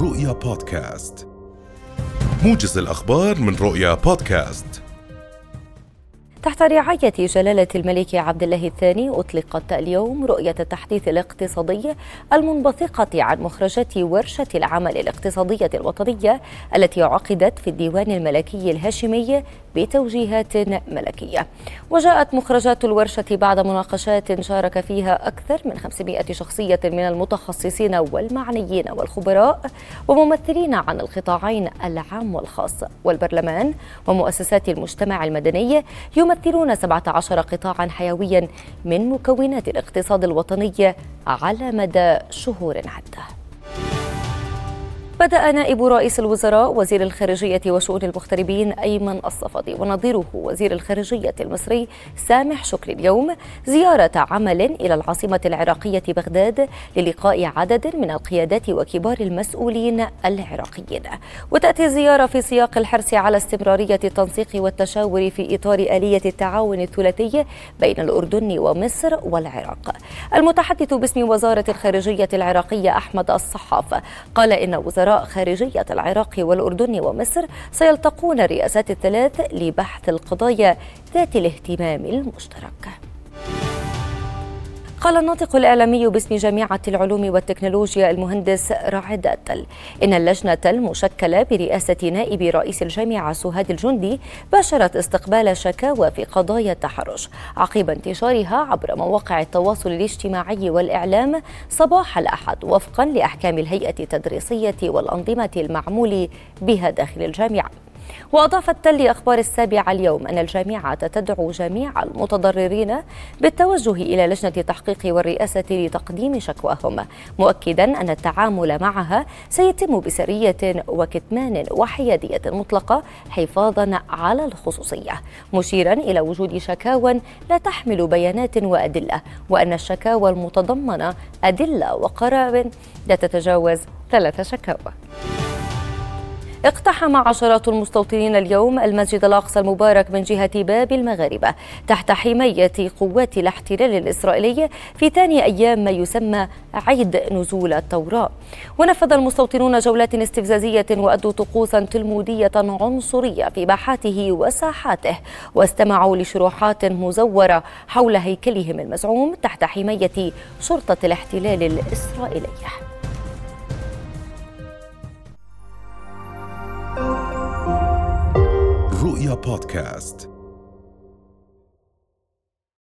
رؤيا بودكاست. موجز الأخبار من رؤيا بودكاست. تحت رعاية جلالة الملك عبد الله الثاني أطلقت اليوم رؤية التحديث الاقتصادي المنبثقة عن مخرجات ورشة العمل الاقتصادية الوطنية التي عقدت في الديوان الملكي الهاشمي بتوجيهات ملكية. وجاءت مخرجات الورشة بعد مناقشات شارك فيها أكثر من 500 شخصية من المتخصصين والمعنيين والخبراء وممثلين عن القطاعين العام والخاص. والبرلمان ومؤسسات المجتمع المدني يمثلون 17 قطاعا حيويا من مكونات الاقتصاد الوطني على مدى شهور عدة. بدأ نائب رئيس الوزراء وزير الخارجية وشؤون المغتربين أيمن الصفدي ونظيره وزير الخارجية المصري سامح شكري اليوم زيارة عمل إلى العاصمة العراقية بغداد للقاء عدد من القيادات وكبار المسؤولين العراقيين. وتأتي الزيارة في سياق الحرص على استمرارية التنسيق والتشاور في إطار آلية التعاون الثلاثي بين الأردن ومصر والعراق. المتحدث باسم وزارة الخارجية العراقية أحمد الصحاف قال إن وزارة وزراء خارجية العراق والأردن ومصر سيلتقون الرئاسات الثلاث لبحث القضايا ذات الاهتمام المشترك. قال الناطق الإعلامي باسم جامعة العلوم والتكنولوجيا المهندس راعد التل إن اللجنة المشكلة برئاسة نائب رئيس الجامعة سهاد الجندي باشرت استقبال شكاوى في قضايا التحرش عقب انتشارها عبر مواقع التواصل الاجتماعي والإعلام صباح الأحد وفقا لأحكام الهيئة التدريسية والأنظمة المعمول بها داخل الجامعة. وأضاف التل أخبار السابعة اليوم أن الجامعة تدعو جميع المتضررين بالتوجه إلى لجنة التحقيق والرئاسة لتقديم شكواهم مؤكدا أن التعامل معها سيتم بسرية وكتمان وحيادية مطلقة حفاظا على الخصوصية مشيرا إلى وجود شكاوى لا تحمل بيانات وأدلة وأن الشكاوى المتضمنة أدلة وقرار لا تتجاوز ثلاث شكاوى. اقتحم عشرات المستوطنين اليوم المسجد الأقصى المبارك من جهة باب المغاربة تحت حماية قوات الاحتلال الإسرائيلي في ثاني أيام ما يسمى عيد نزول التوراة ونفذ المستوطنون جولات استفزازية وأدوا طقوسا تلمودية عنصرية في باحاته وساحاته واستمعوا لشروحات مزورة حول هيكلهم المزعوم تحت حماية شرطة الاحتلال الإسرائيلية رؤيا بودكاست